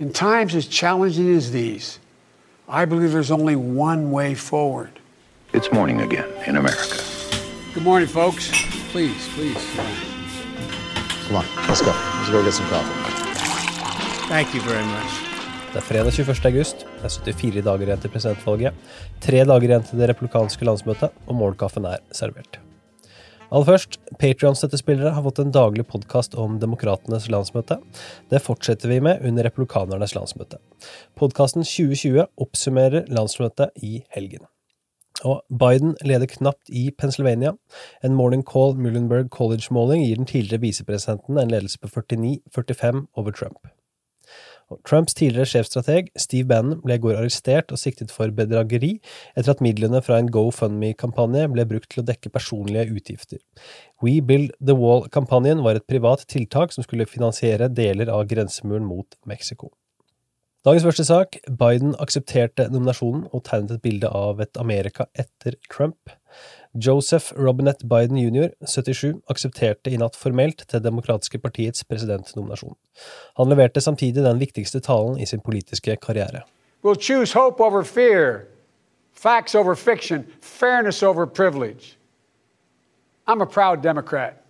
In times as challenging as these, I believe there's only one way forward. It's morning again in America. Good morning, folks. Please, please. Come on, let's go. Let's go get some coffee. Thank you very much. Det er fredag 21. august. Det er 74 dager igjen til presidentvalget. Tre dager igjen til det republikanske landsmøtet, og morgenkaffen er servert. Aller først, Patrion-støttespillere har fått en daglig podkast om demokratenes landsmøte. Det fortsetter vi med under republikanernes landsmøte. Podkasten 2020 oppsummerer landsmøtet i helgen. Og Biden leder knapt i Pennsylvania. En Morning Call Muhlenberg College-måling gir den tidligere visepresidenten en ledelse på 49-45 over Trump. Trumps tidligere sjefstrateg Steve Bannon ble i går arrestert og siktet for bedrageri etter at midlene fra en GoFundMe-kampanje ble brukt til å dekke personlige utgifter. We Build the Wall-kampanjen var et privat tiltak som skulle finansiere deler av grensemuren mot Mexico. Dagens første sak. Biden aksepterte nominasjonen og tegnet et bilde av et Amerika etter Trump. Joseph Robinette Biden jr., 77, aksepterte i natt formelt Det demokratiske partiets presidentnominasjon. Han leverte samtidig den viktigste talen i sin politiske karriere. We'll choose hope over fear, facts over fiction, fairness over privilege. I'm a proud Democrat,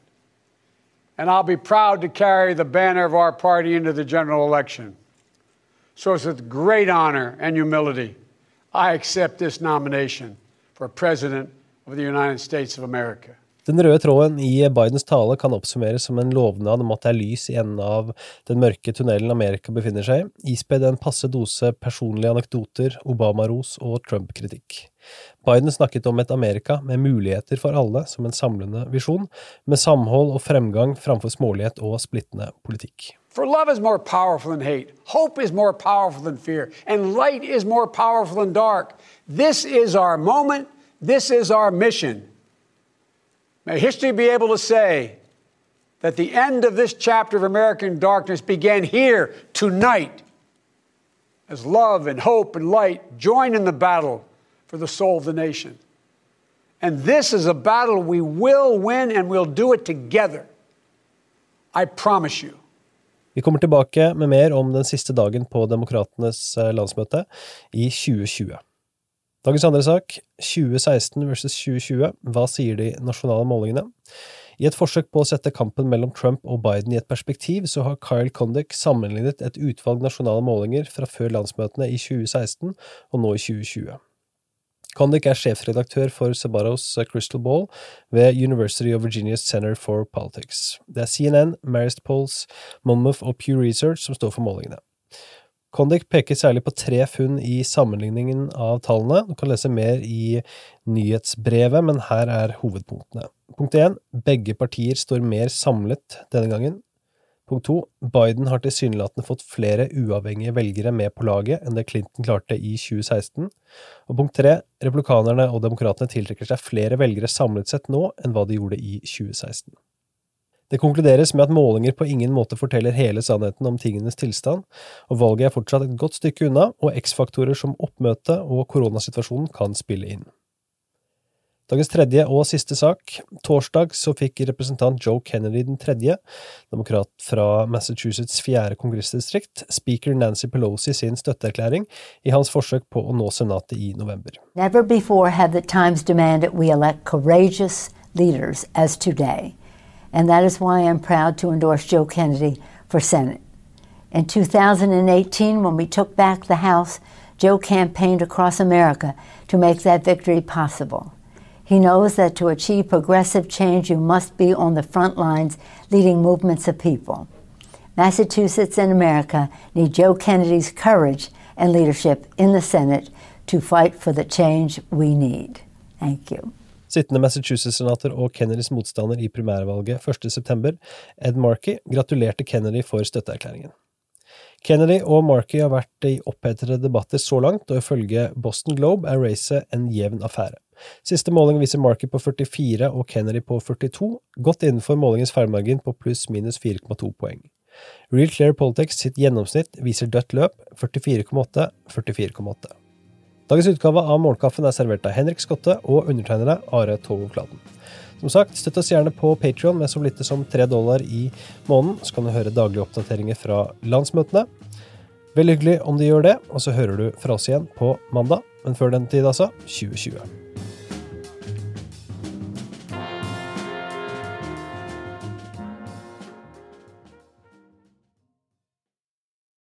and I'll be proud to carry the banner of our party into the general election. So it's with great honor and humility I accept this nomination for President of the United States of America. Den røde tråden i Bidens tale kan oppsummeres som en lovnad om at det er lys i enden av den mørke tunnelen Amerika befinner seg i, ispedd en passe dose personlige anekdoter, Obama-ros og Trump-kritikk. Biden snakket om et Amerika med muligheter for alle som en samlende visjon, med samhold og fremgang framfor smålighet og splittende politikk. For love is more powerful than hate, hope is more powerful than fear, and light is more powerful than dark. This is our moment, this is our mission. May history be able to say that the end of this chapter of American darkness began here tonight as love and hope and light join in the battle for the soul of the nation. And this is a battle we will win and we'll do it together. I promise you. Vi kommer tilbake med mer om den siste dagen på Demokratenes eh, landsmøte i 2020. Dagens andre sak, 2016 versus 2020, hva sier de nasjonale målingene? I et forsøk på å sette kampen mellom Trump og Biden i et perspektiv, så har Kyle Condick sammenlignet et utvalg nasjonale målinger fra før landsmøtene i 2016 og nå i 2020. Condick er sjefredaktør for Sabaros Crystal Ball ved University of Virginia's Center for Politics. Det er CNN, Marist Polls, Monmouth og Pew Research som står for målingene. Condic peker særlig på tre funn i sammenligningen av tallene. Du kan lese mer i nyhetsbrevet, men her er hovedpunktene. Punkt 1. begge partier står mer samlet denne gangen. Punkt 2. Biden har tilsynelatende fått flere uavhengige velgere med på laget enn det Clinton klarte i 2016. Og punkt 3. republikanerne og demokratene tiltrekker seg flere velgere samlet sett nå enn hva de gjorde i 2016. Det konkluderes med at målinger på ingen måte forteller hele sannheten om tingenes tilstand, og valget er fortsatt et godt stykke unna, og X-faktorer som oppmøte og koronasituasjonen kan spille inn. Dagens tredje og siste sak. Torsdag så fikk representant Joe Kennedy den tredje, demokrat fra Massachusetts fjerde kongressdistrikt, speaker Nancy Pelosi sin støtteerklæring i hans forsøk på å nå Senatet i november. Never before have the times demanded we elect courageous leaders as today. And that is why I'm proud to endorse Joe Kennedy for Senate. In 2018, when we took back the House, Joe campaigned across America to make that victory possible. He knows that to achieve progressive change, you must be on the front lines leading movements of people. Massachusetts and America need Joe Kennedy's courage and leadership in the Senate to fight for the change we need. Thank you. Sittende Massachusetts-senator og Kennedys motstander i primærvalget 1.9., Ed Markey, gratulerte Kennedy for støtteerklæringen. Kennedy og Markey har vært i opphetede debatter så langt, og ifølge Boston Globe er racet en jevn affære. Siste måling viser Markey på 44 og Kennedy på 42, godt innenfor målingens feilmargin på pluss-minus 4,2 poeng. Real Clear Politics sitt gjennomsnitt viser dødt løp 44,8, 44,8. Dagens utgave av Morgenkaffen er servert av Henrik Skotte og undertegnede Are Togoflaten. Som sagt, støtt oss gjerne på Patrion med så lite som tre dollar i måneden, så kan du høre daglige oppdateringer fra landsmøtene. Veldig hyggelig om du gjør det, og så hører du fra oss igjen på mandag. Men før den tid, altså 2020.